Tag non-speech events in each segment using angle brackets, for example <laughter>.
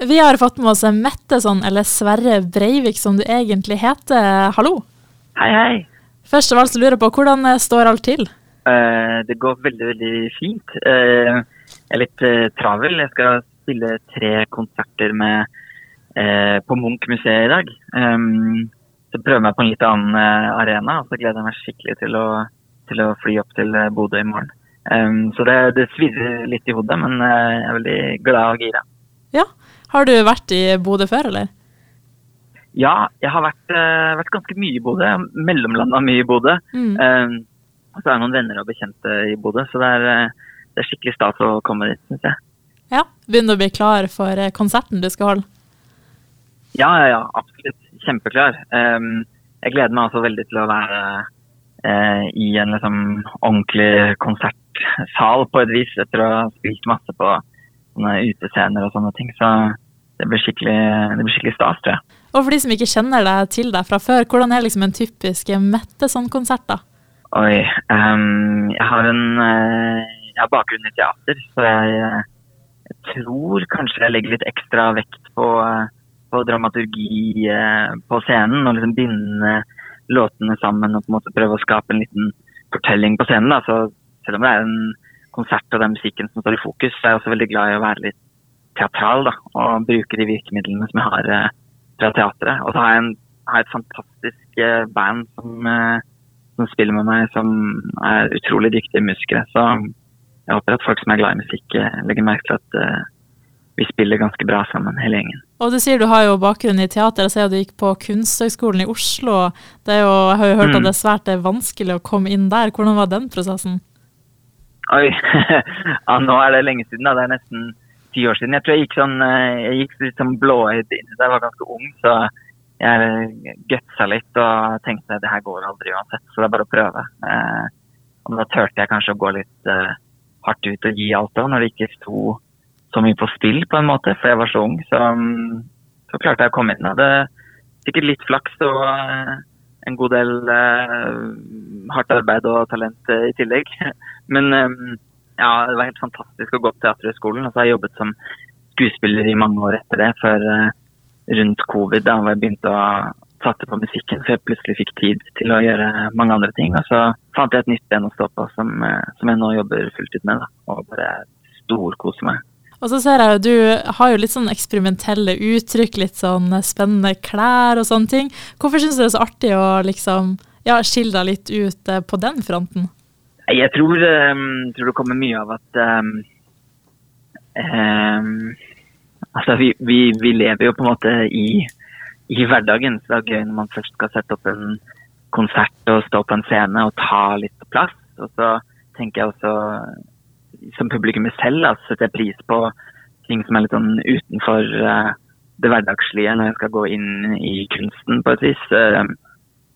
Vi har fått med oss Mette sånn, eller Sverre Breivik som du egentlig heter. Hallo. Hei, hei. Først av alt så lurer jeg på, hvordan eh, står alt til? Uh, det går veldig, veldig fint. Uh, jeg er litt uh, travel. Jeg skal spille tre konserter med, på Munch-museet i dag. Um, så prøver jeg meg på en litt annen arena, og så gleder jeg meg skikkelig til å, til å fly opp til Bodø i morgen. Um, så det, det svirrer litt i hodet, men jeg er veldig glad og gira. Ja. Har du vært i Bodø før, eller? Ja, jeg har vært, uh, vært ganske mye i Bodø. Mellomlanda mye i Bodø. Mm. Uh, og så er det noen venner og bekjente i Bodø, så det er, uh, det er skikkelig stas å komme dit, syns jeg. Ja, Begynner å bli klar for konserten du skal holde? Ja, ja, ja absolutt. Kjempeklar. Um, jeg gleder meg altså veldig til å være i en liksom ordentlig konsertsal på et vis, etter å ha spilt masse på sånne utescener og sånne ting. Så det blir skikkelig, det blir skikkelig stas, tror jeg. Og for de som ikke kjenner deg til deg fra før, hvordan er liksom en typisk Mette-sånn-konsert, da? Oi, um, jeg har en uh, jeg har bakgrunn i teater, så jeg, jeg, tror kanskje jeg legger litt ekstra vekt på, på dramaturgi uh, på scenen. Og liksom binde låtene sammen og på en måte prøve å skape en liten fortelling på scenen. Da. Så selv om det er en konsert og er musikken som står i fokus, så er jeg også veldig glad i å være litt teatral da, og bruke de virkemidlene som jeg har uh, fra teatret. Og så har jeg, en, har et fantastisk uh, band som, uh, som, spiller med meg, som er utrolig dyktige musikere. Så jeg håper at folk som er glad i musikk, legger merke til at vi spiller ganske bra sammen, hele gjengen. Og Du sier du har jo bakgrunn i teater. Jeg ser at du gikk på Kunsthøgskolen i Oslo. Det er jo, jeg har jo hørt mm. at det er svært vanskelig å komme inn der. Hvordan var den prosessen? Oi, <laughs> ja, nå er det lenge siden. da. Det er nesten ti år siden. Jeg tror jeg gikk sånn eh, jeg gikk litt sånn blåøyd inn da jeg var ganske ung. Så jeg gutsa litt og tenkte at det her går aldri uansett, så det er bare å prøve. Eh, og da turte jeg kanskje å gå litt eh, hardt ut og gi alt òg, når det ikke sto så mye på spill, på en måte, for jeg var så ung. Så, så klarte jeg å komme inn. Jeg hadde sikkert litt flaks og uh, en god del hardt arbeid og talent i tillegg. <laughs> Men ja, det var helt fantastisk å gå på Teaterhøgskolen. Og så har jeg jobbet som skuespiller i mange år etter det, før uh, rundt covid, da jeg begynte å satse på musikken. Så jeg plutselig fikk tid til å gjøre mange andre ting. Og så fant jeg et nytt ben å stå på som, uh, som jeg nå jobber fulltid med. Da, og bare storkoser meg. Og så ser jeg jo du har jo litt sånn eksperimentelle uttrykk, litt sånn spennende klær og sånne ting. Hvorfor syns du det er så artig å liksom ja, skille deg litt ut eh, på den fronten? Jeg tror, um, tror, det kommer mye av at um, um, Altså, vi, vi, vi, lever jo på en måte i, i, hverdagen, så det er gøy når man først skal sette opp en konsert og stå på en scene og ta litt plass. Og så tenker jeg også, som publikummer selv, da, setter pris på ting som er litt sånn utenfor uh, det hverdagslige når jeg skal gå inn i kunsten på et vis. Uh,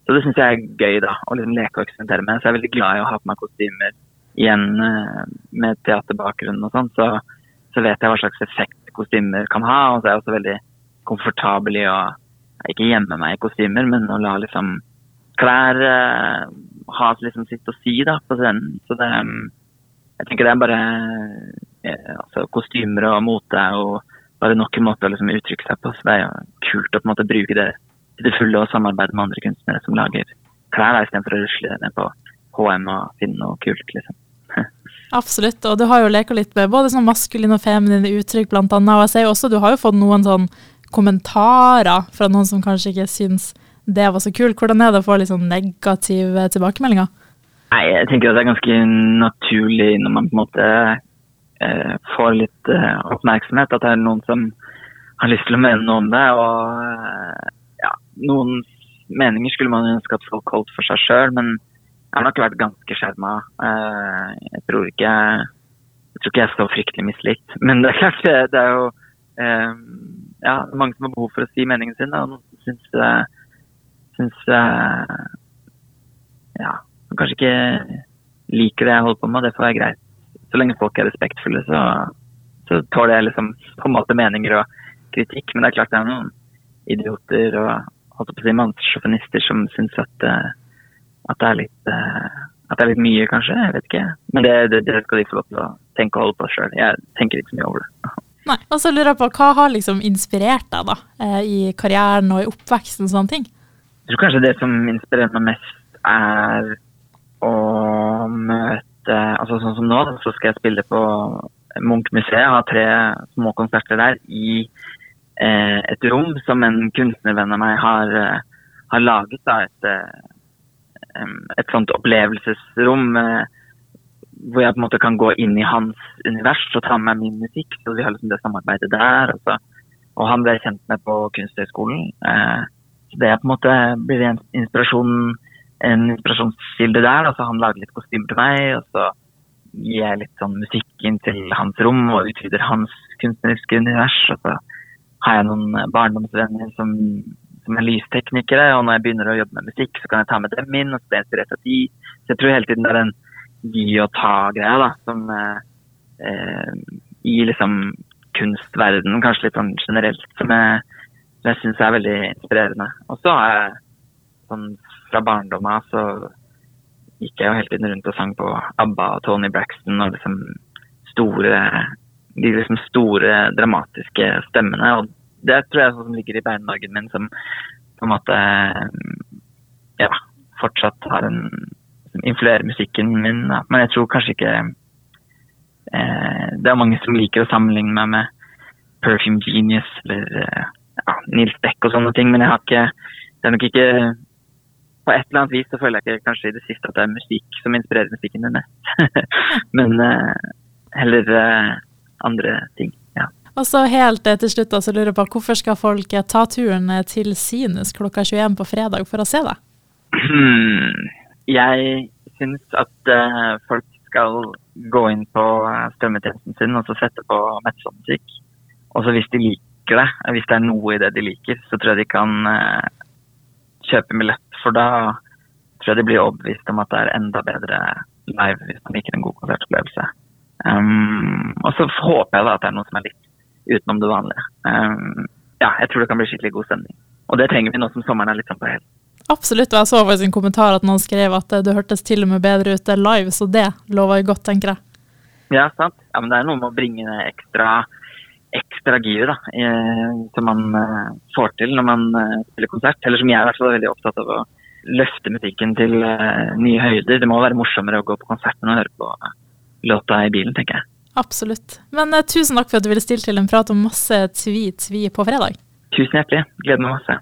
så det syns jeg er gøy, da. Å liksom leke og eksperimentere med. Så jeg er veldig glad i å ha på meg kostymer igjen eh, med teaterbakgrunn og sånn. Så, så, vet jeg hva slags effekt kostymer kan ha. Og så er jeg også veldig komfortabel i å ikke gjemme meg i kostymer, men å la liksom klær uh, ha liksom sitt å si da, på scenen. Så det Jeg tenker det er bare altså, Kostymer og mote er jo bare nok en måte å liksom uttrykke seg på. Så det er jo kult å på en måte bruke det til det fulle og samarbeide med andre kunstnere som lager klær, istedenfor å rusle ned på HM og finne noe kult, liksom. <laughs> Absolutt, og du har jo leka litt med både sånn maskuline og feminine uttrykk, blant annet. Og jeg ser jo også du har jo fått noen sånn kommentarer fra noen som kanskje ikke syns det var så kult. Hvordan er det å få litt sånn negative tilbakemeldinger? Nei, jeg tenker at det er ganske naturlig når man på en måte eh, får litt eh, oppmerksomhet, at det er noen som har lyst til å mene noe om det. og eh, noen meninger skulle man ønske at folk holdt for seg sjøl, men jeg har nok vært ganske skjerma. Eh, jeg tror ikke jeg tror ikke jeg er fryktelig mislikt. Men det er klart, det er jo eh, ja, mange som har behov for å si meningen sin. Og noen syns, eh, ja, kanskje ikke liker det jeg holder på med. Det får være greit. Så lenge folk er respektfulle, så, så tåler jeg liksom på en måte meninger og kritikk. Men det er klart det er noen idioter og holdt på å si mannssjåvinister som syns at, uh, at, det er litt uh, at det er litt mye, kanskje. Jeg vet ikke. Men det, det, det skal de få lov til å tenke og holde på sjøl. Jeg tenker ikke så mye over det. <laughs> Nei. Og så lurer jeg på, hva har liksom inspirert deg da, eh, i karrieren og i oppveksten og sånne ting? Jeg tror kanskje det som inspirerer meg mest, er å møte Altså sånn som nå, så skal jeg spille på Munch-museet. har tre små konserter der i eh, et rom som en kunstnervenn av meg har, eh, har laget. Da, et, eh, et sånt opplevelsesrom. Eh, hvor jeg på en måte kan gå inn i hans univers og ta med min musikk. Så vi har liksom det samarbeidet der. Og, så, og han ble kjent med på Kunsthøgskolen. Eh, så det er på en måte blir en inspirasjon, en inspirasjonskilde der. Altså han lager litt kostymer til meg, og så gir jeg litt sånn musikk inn til hans rom og utvider hans kunstneriske univers. Og så har jeg noen barndomsvenner som, som er lysteknikere, og når jeg begynner å jobbe med musikk, så kan jeg ta med dem inn, og så blir jeg av de. Så jeg tror hele tiden det er en gi og ta-greia, da. Som eh, eh, i liksom kunstverdenen, kanskje litt sånn generelt, som jeg, som jeg syns er veldig inspirerende. Og så har jeg sånn fra barndommen av så gikk jeg jo hele tiden rundt og sang på ABBA og Tony Braxton og liksom store de liksom store, dramatiske stemmene. Og det tror jeg er sånn som ligger i beinmargen min, som på en måte ja, fortsatt har en som influerer musikken min. Da. Men jeg tror kanskje ikke eh, Det er mange som liker å sammenligne meg med Perfume Genius eller eh, ja, Nils Beck og sånne ting, men jeg har ikke Det er nok ikke På et eller annet vis så føler jeg ikke kanskje i det siste at det er musikk som inspirerer musikken min mest. <laughs> men eh, heller eh, andre ting. Ja. Og så helt eh, til slutt så lurer jeg på, Hvorfor skal folk eh, ta turen til Sinus klokka 21 på fredag for å se deg? <clears throat> Jeg syns at folk skal gå inn på strømmetjenesten sin og så sette på musikk. Og så hvis de liker det, hvis det er noe i det de liker, så tror jeg de kan kjøpe billett. For da tror jeg de blir overbevist om at det er enda bedre live hvis man liker en god konsertopplevelse. Um, og så håper jeg da at det er noe som er litt utenom det vanlige. Um, ja, jeg tror det kan bli skikkelig god stemning. Og det trenger vi nå som sommeren er litt sånn på hell. Absolutt, og jeg så faktisk en kommentar at noen skrev at det hørtes til og med bedre ut live, så det lover jo godt, tenker jeg. Ja, sant. Ja, men det er noe med å bringe ekstra, ekstra gir da, som man får til når man spiller konsert. Eller som jeg i hvert fall er veldig opptatt av å løfte musikken til nye høyder. Det må være morsommere å gå på konsert enn å høre på låta i bilen, tenker jeg. Absolutt. Men tusen takk for at du ville stille til en prat om masse tvi-tvi på fredag. Tusen hjertelig. Gleder meg masse.